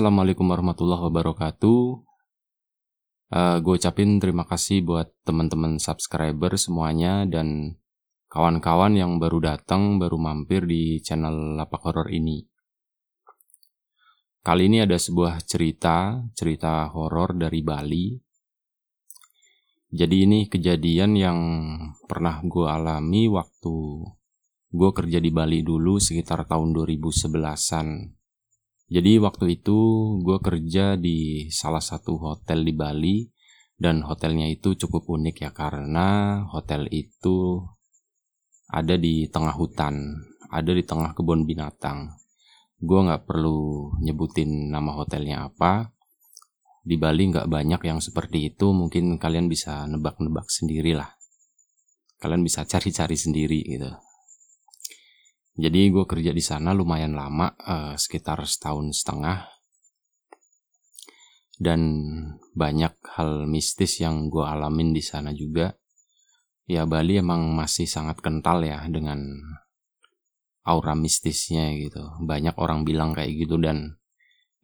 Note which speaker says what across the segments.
Speaker 1: Assalamualaikum warahmatullahi wabarakatuh. Uh, gue ucapin terima kasih buat teman-teman subscriber semuanya dan kawan-kawan yang baru datang, baru mampir di channel Lapak Horor ini. Kali ini ada sebuah cerita, cerita horor dari Bali. Jadi ini kejadian yang pernah gue alami waktu gue kerja di Bali dulu sekitar tahun 2011-an. Jadi waktu itu gue kerja di salah satu hotel di Bali dan hotelnya itu cukup unik ya karena hotel itu ada di tengah hutan, ada di tengah kebun binatang. Gue nggak perlu nyebutin nama hotelnya apa. Di Bali nggak banyak yang seperti itu, mungkin kalian bisa nebak-nebak sendiri lah. Kalian bisa cari-cari sendiri gitu. Jadi gue kerja di sana lumayan lama, uh, sekitar setahun setengah. Dan banyak hal mistis yang gue alamin di sana juga. Ya Bali emang masih sangat kental ya dengan aura mistisnya gitu. Banyak orang bilang kayak gitu dan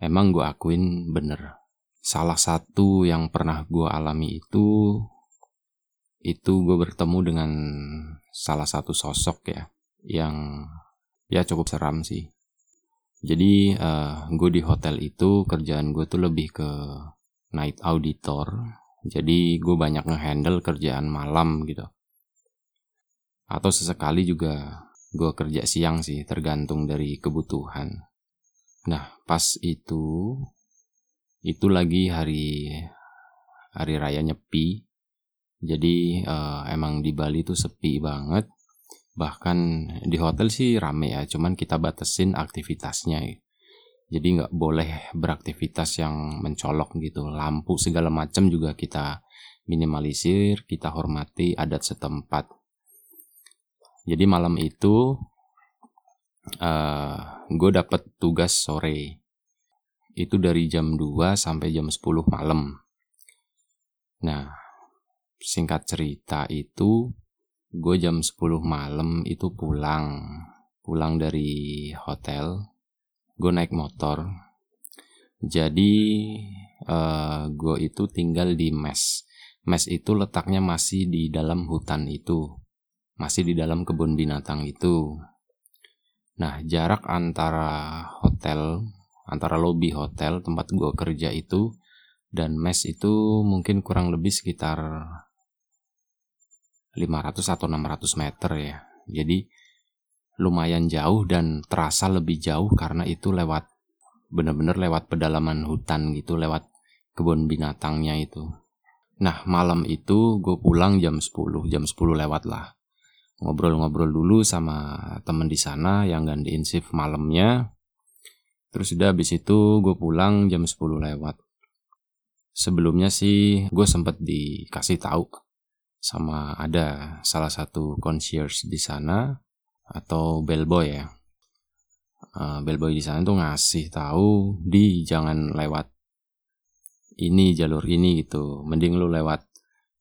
Speaker 1: emang gue akuin bener. Salah satu yang pernah gue alami itu, itu gue bertemu dengan salah satu sosok ya yang ya cukup seram sih. Jadi uh, gue di hotel itu kerjaan gue tuh lebih ke night auditor. Jadi gue banyak ngehandle kerjaan malam gitu. Atau sesekali juga gue kerja siang sih, tergantung dari kebutuhan. Nah pas itu itu lagi hari hari raya nyepi. Jadi uh, emang di Bali tuh sepi banget bahkan di hotel sih rame ya cuman kita batasin aktivitasnya. Jadi nggak boleh beraktivitas yang mencolok gitu. Lampu segala macam juga kita minimalisir kita hormati adat setempat. Jadi malam itu uh, eh, gue dapet tugas sore. Itu dari jam 2 sampai jam 10 malam. Nah singkat cerita itu gue jam 10 malam itu pulang. Pulang dari hotel gue naik motor. Jadi uh, gue itu tinggal di mes. Mes itu letaknya masih di dalam hutan itu. Masih di dalam kebun binatang itu. Nah jarak antara hotel antara lobi hotel tempat gue kerja itu dan mes itu mungkin kurang lebih sekitar 500 atau 600 meter ya. Jadi lumayan jauh dan terasa lebih jauh karena itu lewat bener-bener lewat pedalaman hutan gitu, lewat kebun binatangnya itu. Nah malam itu gue pulang jam 10, jam 10 lewat lah. Ngobrol-ngobrol dulu sama temen di sana yang gantiin shift malamnya. Terus udah habis itu gue pulang jam 10 lewat. Sebelumnya sih gue sempet dikasih tahu sama ada salah satu concierge di sana atau bellboy ya. Uh, bellboy di sana tuh ngasih tahu di jangan lewat ini jalur ini gitu. Mending lu lewat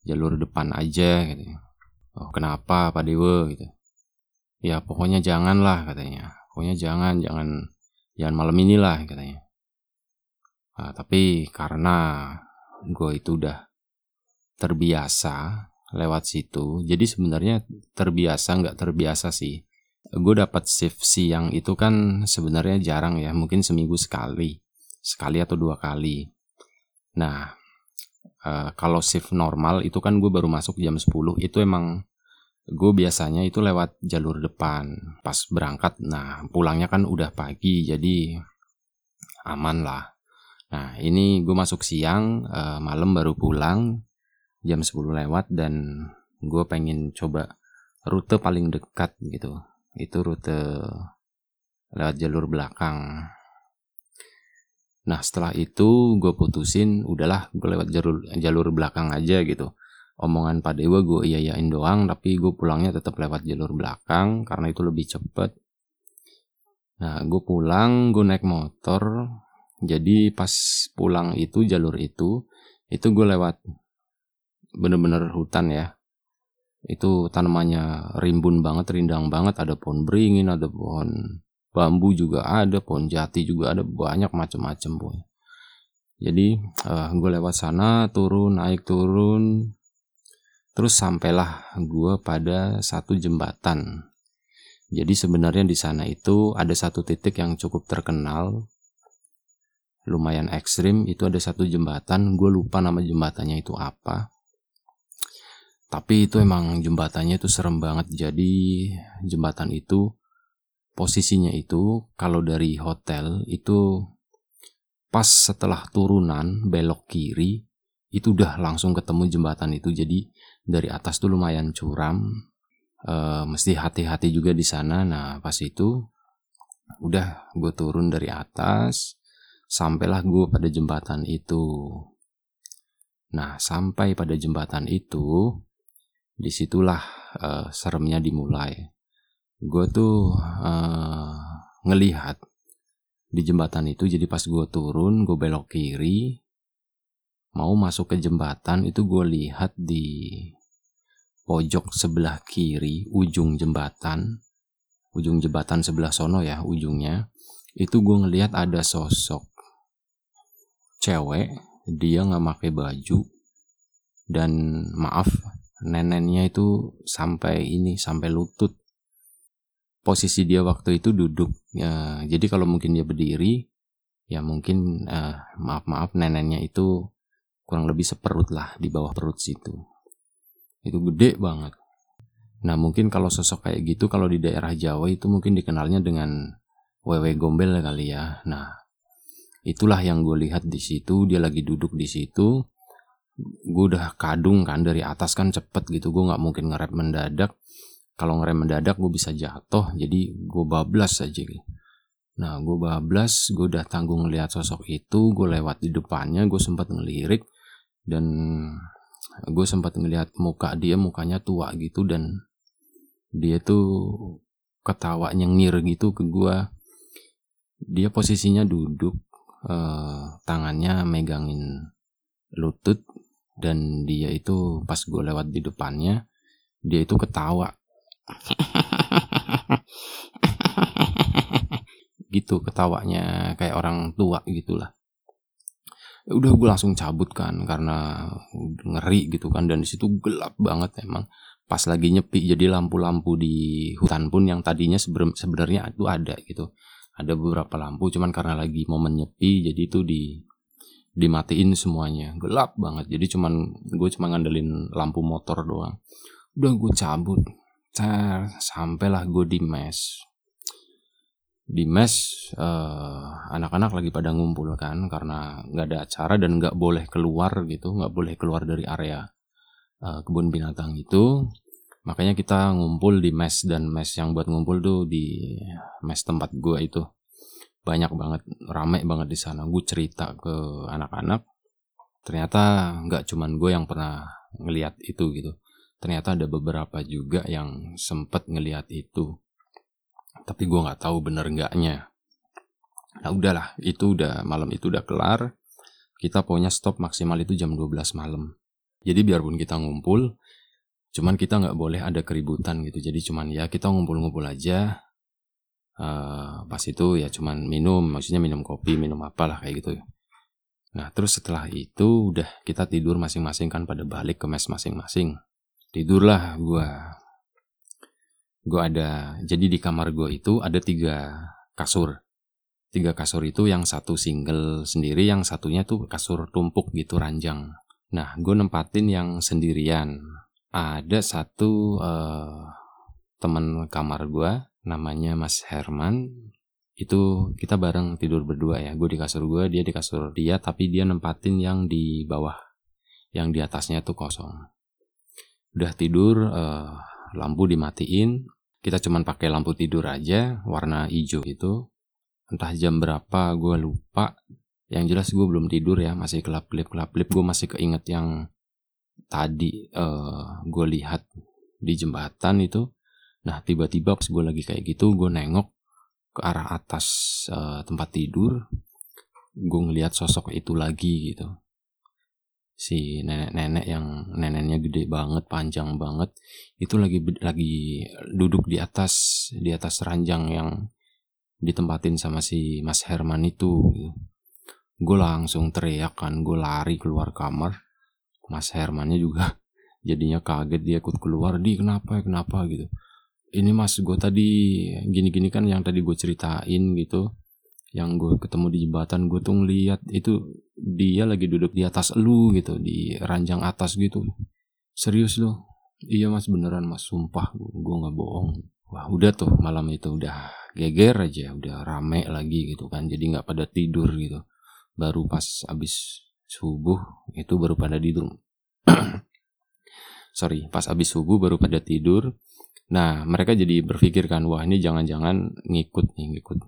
Speaker 1: jalur depan aja gitu. Oh, kenapa Pak Dewa gitu. Ya pokoknya jangan lah katanya. Pokoknya jangan, jangan jangan malam inilah katanya. Nah, tapi karena gue itu udah terbiasa lewat situ. Jadi sebenarnya terbiasa nggak terbiasa sih. Gue dapat shift siang itu kan sebenarnya jarang ya, mungkin seminggu sekali, sekali atau dua kali. Nah, uh, kalau shift normal itu kan gue baru masuk jam 10 itu emang gue biasanya itu lewat jalur depan pas berangkat. Nah, pulangnya kan udah pagi, jadi aman lah. Nah, ini gue masuk siang, uh, malam baru pulang jam 10 lewat dan gue pengen coba rute paling dekat gitu. Itu rute lewat jalur belakang. Nah setelah itu gue putusin udahlah gue lewat jalur jalur belakang aja gitu. Omongan Pak Dewa gue iya iyain doang tapi gue pulangnya tetap lewat jalur belakang karena itu lebih cepet. Nah gue pulang gue naik motor. Jadi pas pulang itu jalur itu itu gue lewat bener-bener hutan ya. Itu tanamannya rimbun banget rindang banget. Ada pohon beringin ada pohon bambu juga ada pohon jati juga ada. Banyak macam-macam pokoknya. Jadi uh, gue lewat sana turun naik turun. Terus sampailah gue pada satu jembatan. Jadi sebenarnya di sana itu ada satu titik yang cukup terkenal. Lumayan ekstrim. Itu ada satu jembatan. Gue lupa nama jembatannya itu apa tapi itu emang jembatannya itu serem banget. Jadi jembatan itu posisinya itu kalau dari hotel itu pas setelah turunan belok kiri itu udah langsung ketemu jembatan itu. Jadi dari atas tuh lumayan curam. E, mesti hati-hati juga di sana. Nah pas itu udah gue turun dari atas sampailah gue pada jembatan itu. Nah, sampai pada jembatan itu, di situlah uh, seremnya dimulai. Gue tuh uh, ngelihat di jembatan itu, jadi pas gue turun, gue belok kiri, mau masuk ke jembatan itu gue lihat di pojok sebelah kiri ujung jembatan, ujung jembatan sebelah sono ya ujungnya, itu gue ngelihat ada sosok cewek, dia nggak pakai baju dan maaf neneknya itu sampai ini sampai lutut. Posisi dia waktu itu duduk ya. Jadi kalau mungkin dia berdiri ya mungkin uh, maaf maaf neneknya itu kurang lebih seperut lah di bawah perut situ. Itu gede banget. Nah mungkin kalau sosok kayak gitu kalau di daerah Jawa itu mungkin dikenalnya dengan wewe gombel kali ya. Nah itulah yang gue lihat di situ dia lagi duduk di situ gue udah kadung kan dari atas kan cepet gitu. Gue nggak mungkin ngerem mendadak. Kalau ngerem mendadak gue bisa jatuh. Jadi gue bablas aja gitu. Nah gue bablas gue udah tanggung ngeliat sosok itu gue lewat di depannya gue sempat ngelirik. Dan gue sempat ngeliat muka dia mukanya tua gitu. Dan dia tuh ketawa nyengir gitu ke gue dia posisinya duduk eh, tangannya megangin lutut dan dia itu pas gue lewat di depannya dia itu ketawa. Gitu ketawanya kayak orang tua gitulah. Udah gue langsung cabut kan karena ngeri gitu kan. Dan di situ gelap banget emang. Pas lagi nyepi jadi lampu-lampu di hutan pun yang tadinya sebenarnya itu ada gitu. Ada beberapa lampu cuman karena lagi momen nyepi jadi itu di dimatiin semuanya. Gelap banget. Jadi cuman gue cuma ngandelin lampu motor doang. Udah gue cabut. Car, sampailah gue di mes. Di mes uh, anak-anak lagi pada ngumpul kan karena nggak ada acara dan nggak boleh keluar gitu nggak boleh keluar dari area uh, kebun binatang itu. Makanya kita ngumpul di mes dan mes yang buat ngumpul tuh di mes tempat gue itu banyak banget rame banget di sana. Gue cerita ke anak-anak ternyata nggak cuman gue yang pernah ngeliat itu gitu. Ternyata ada beberapa juga yang sempet ngeliat itu tapi gue nggak tahu bener enggaknya nah udahlah itu udah malam itu udah kelar. Kita pokoknya stop maksimal itu jam 12 malam. Jadi biarpun kita ngumpul cuman kita nggak boleh ada keributan gitu. Jadi cuman ya kita ngumpul-ngumpul aja uh, pas itu ya cuman minum maksudnya minum kopi minum apalah kayak gitu nah terus setelah itu udah kita tidur masing-masing kan pada balik ke mes masing-masing. Tidurlah gue gue ada jadi di kamar gue itu ada tiga kasur. Tiga kasur itu yang satu single sendiri yang satunya tuh kasur tumpuk gitu ranjang. Nah gue nempatin yang sendirian. Ada satu uh, teman kamar gue namanya Mas Herman itu kita bareng tidur berdua ya. Gue di kasur gue dia di kasur dia tapi dia nempatin yang di bawah yang di atasnya tuh kosong. Udah tidur uh, lampu dimatiin. Kita cuman pakai lampu tidur aja warna hijau itu entah jam berapa gue lupa. Yang jelas gue belum tidur ya masih kelap kelip kelap kelip gue masih keinget yang tadi uh, gue lihat di jembatan itu Nah tiba-tiba pas gue lagi kayak gitu gue nengok ke arah atas uh, tempat tidur gue ngeliat sosok itu lagi gitu. Si nenek-nenek yang neneknya gede banget panjang banget itu lagi lagi duduk di atas di atas ranjang yang ditempatin sama si Mas Herman itu gitu. gue langsung teriak kan gue lari keluar kamar. Mas Hermannya juga jadinya kaget dia ikut keluar di kenapa kenapa? gitu ini mas gue tadi gini-gini kan yang tadi gue ceritain gitu. Yang gue ketemu di jembatan gue tuh ngeliat itu dia lagi duduk di atas lu gitu di ranjang atas gitu. Serius loh iya mas beneran mas sumpah gue nggak bohong. Wah udah tuh malam itu udah geger aja udah rame lagi gitu kan jadi nggak pada tidur gitu. Baru pas abis subuh itu baru pada tidur. Sorry pas abis subuh baru pada tidur nah mereka jadi berpikir kan wah ini jangan-jangan ngikut nih ngikut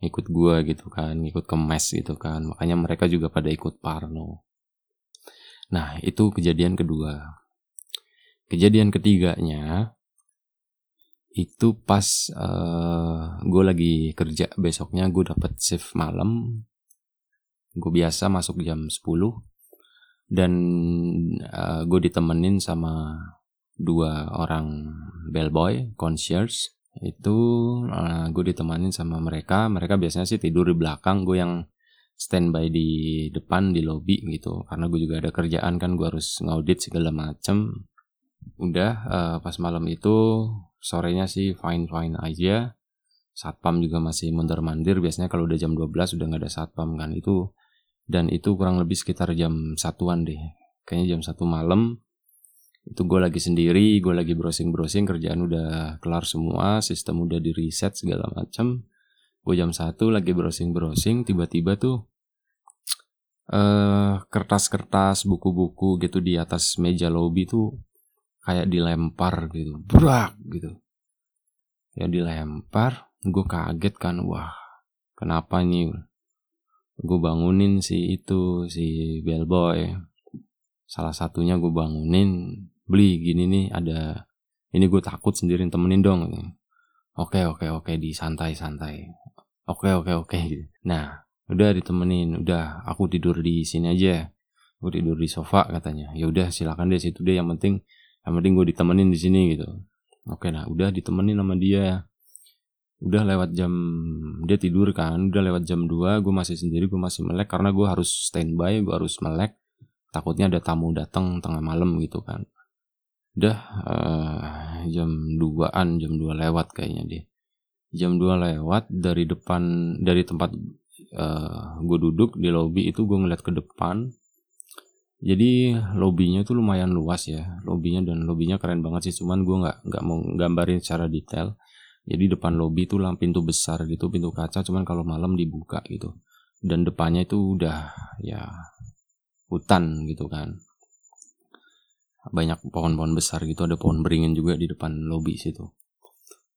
Speaker 1: ngikut gua gitu kan ngikut ke mes gitu kan. Makanya mereka juga pada ikut Parno. Nah itu kejadian kedua. Kejadian ketiganya itu pas uh, eh, gue lagi kerja. Besoknya gue dapat shift malam. Gue biasa masuk jam 10 dan uh, gue ditemenin sama dua orang bellboy concierge itu uh, gue ditemenin sama mereka. Mereka biasanya sih tidur di belakang gue yang standby di depan di lobby gitu. Karena gue juga ada kerjaan kan gue harus ngaudit segala macem. Udah uh, pas malam itu sorenya sih fine fine aja. Satpam juga masih mundur mandir biasanya kalau udah jam 12 udah nggak ada satpam kan itu. Dan itu kurang lebih sekitar jam satuan deh. Kayaknya jam satu malam itu gue lagi sendiri gue lagi browsing browsing kerjaan udah kelar semua sistem udah di reset segala macam gue jam satu lagi browsing browsing tiba-tiba tuh uh, kertas-kertas buku-buku gitu di atas meja lobby tuh kayak dilempar gitu brak gitu. Ya dilempar gue kaget kan wah kenapa nih? Gue bangunin si itu si bellboy. Salah satunya gue bangunin beli gini nih ada ini gue takut sendiri temenin dong oke oke oke di santai santai oke oke oke nah udah ditemenin udah aku tidur di sini aja. Gue tidur di sofa katanya. Ya udah silakan deh situ deh yang penting yang penting gue ditemenin di sini gitu. Oke nah udah ditemenin sama dia. Udah lewat jam dia tidur kan udah lewat jam 2 gue masih sendiri gue masih melek karena gue harus standby gue harus melek. Takutnya ada tamu datang tengah malam gitu kan udah uh, jam 2an jam 2 lewat kayaknya dia. Jam 2 lewat dari depan dari tempat uh, eh, gue duduk di lobby itu gue ngeliat ke depan. Jadi lobbynya tuh lumayan luas ya. Lobbynya dan lobbynya keren banget sih cuman gue nggak nggak mau gambarin secara detail. Jadi depan lobby itu lah pintu besar gitu pintu kaca cuman kalau malam dibuka gitu. Dan depannya itu udah ya hutan gitu kan banyak pohon-pohon besar gitu ada pohon beringin juga di depan lobby situ.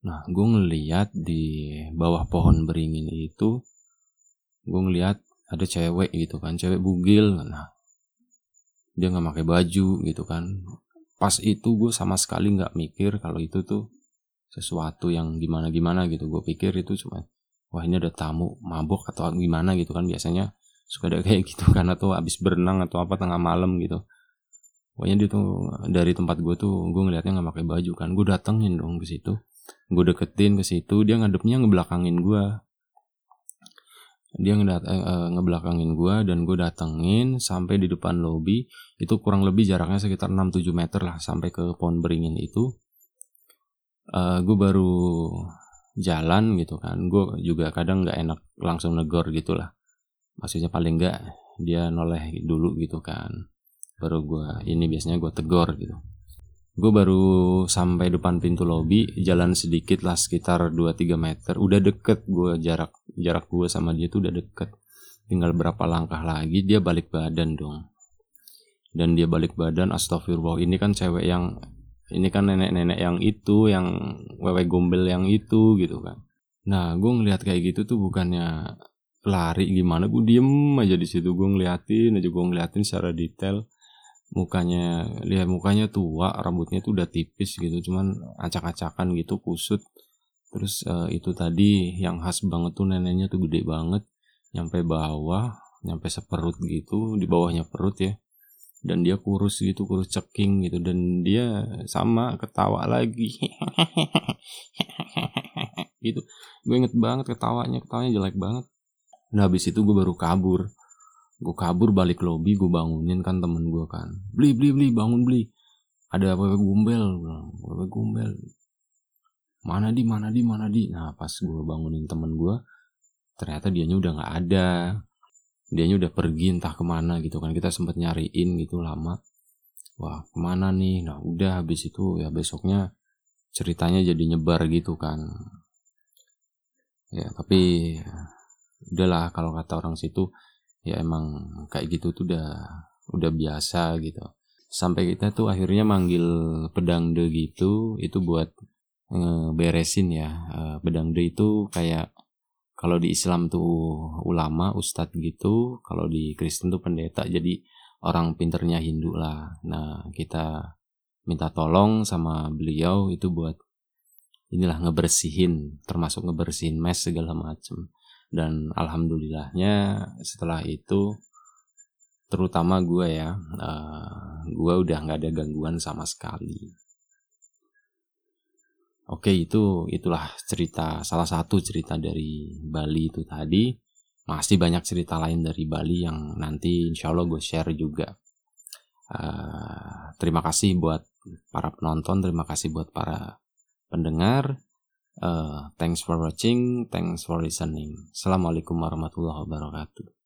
Speaker 1: Nah gue ngeliat di bawah pohon beringin itu gue ngeliat ada cewek gitu kan cewek bugil. Nah dia nggak pakai baju gitu kan. Pas itu gue sama sekali nggak mikir kalau itu tuh sesuatu yang gimana gimana gitu. Gue pikir itu cuma wah ini ada tamu mabok atau gimana gitu kan. Biasanya suka ada kayak gitu kan atau abis berenang atau apa tengah malam gitu pokoknya dia tuh dari tempat gue tuh gue ngeliatnya nggak pakai baju kan. Gue datengin dong ke situ. Gue deketin ke situ dia ngadepnya ngebelakangin gue dia ngedat eh, eh, ngebelakangin gue dan gue datengin sampai di depan lobby. Itu kurang lebih jaraknya sekitar 6-7 meter lah sampai ke pohon beringin itu. Uh, gue baru jalan gitu kan. Gue juga kadang nggak enak langsung negor gitu lah maksudnya paling nggak dia noleh dulu gitu kan baru gue ini biasanya gue tegor gitu. Gue baru sampai depan pintu lobby jalan sedikit lah sekitar 2-3 meter. Udah deket gue jarak jarak gue sama dia tuh udah deket. Tinggal berapa langkah lagi dia balik badan dong. Dan dia balik badan astagfirullah ini kan cewek yang ini kan nenek-nenek yang itu yang wewe gombel yang itu gitu kan. Nah gue ngeliat kayak gitu tuh bukannya lari gimana gue diem aja di situ gue ngeliatin aja gue ngeliatin secara detail mukanya lihat mukanya tua rambutnya tuh udah tipis gitu cuman acak-acakan gitu kusut. Terus uh, itu tadi yang khas banget tuh neneknya tuh gede banget nyampe bawah nyampe seperut gitu di bawahnya perut ya. Dan dia kurus gitu kurus ceking gitu dan dia sama ketawa lagi. Gitu. Gue inget banget ketawanya ketawanya jelek banget. Nah habis itu gue baru kabur gue kabur balik lobby gue bangunin kan temen gue kan. Beli beli beli bangun beli. Ada apa gumbel apa gumbel. Mana di mana di mana di? Nah pas gue bangunin temen gue ternyata dianya udah nggak ada. Dianya udah pergi entah ke mana gitu kan. Kita sempat nyariin gitu lama. Wah ke mana nih? Nah udah habis itu ya besoknya ceritanya jadi nyebar gitu kan. Ya tapi udahlah kalau kata orang situ ya emang kayak gitu tuh udah udah biasa gitu sampai kita tuh akhirnya manggil pedangde gitu itu buat beresin ya pedangde itu kayak kalau di Islam tuh ulama, ustadz gitu, kalau di Kristen tuh pendeta, jadi orang pinternya Hindu lah. Nah, kita minta tolong sama beliau itu buat inilah ngebersihin, termasuk ngebersihin mes segala macem. Dan alhamdulillahnya setelah itu, terutama gue ya, uh, gue udah nggak ada gangguan sama sekali. Oke itu itulah cerita salah satu cerita dari Bali itu tadi masih banyak cerita lain dari Bali yang nanti insya Allah gue share juga. Uh, terima kasih buat para penonton, terima kasih buat para pendengar. Uh, thanks for watching, thanks for listening. Assalamualaikum warahmatullahi wabarakatuh.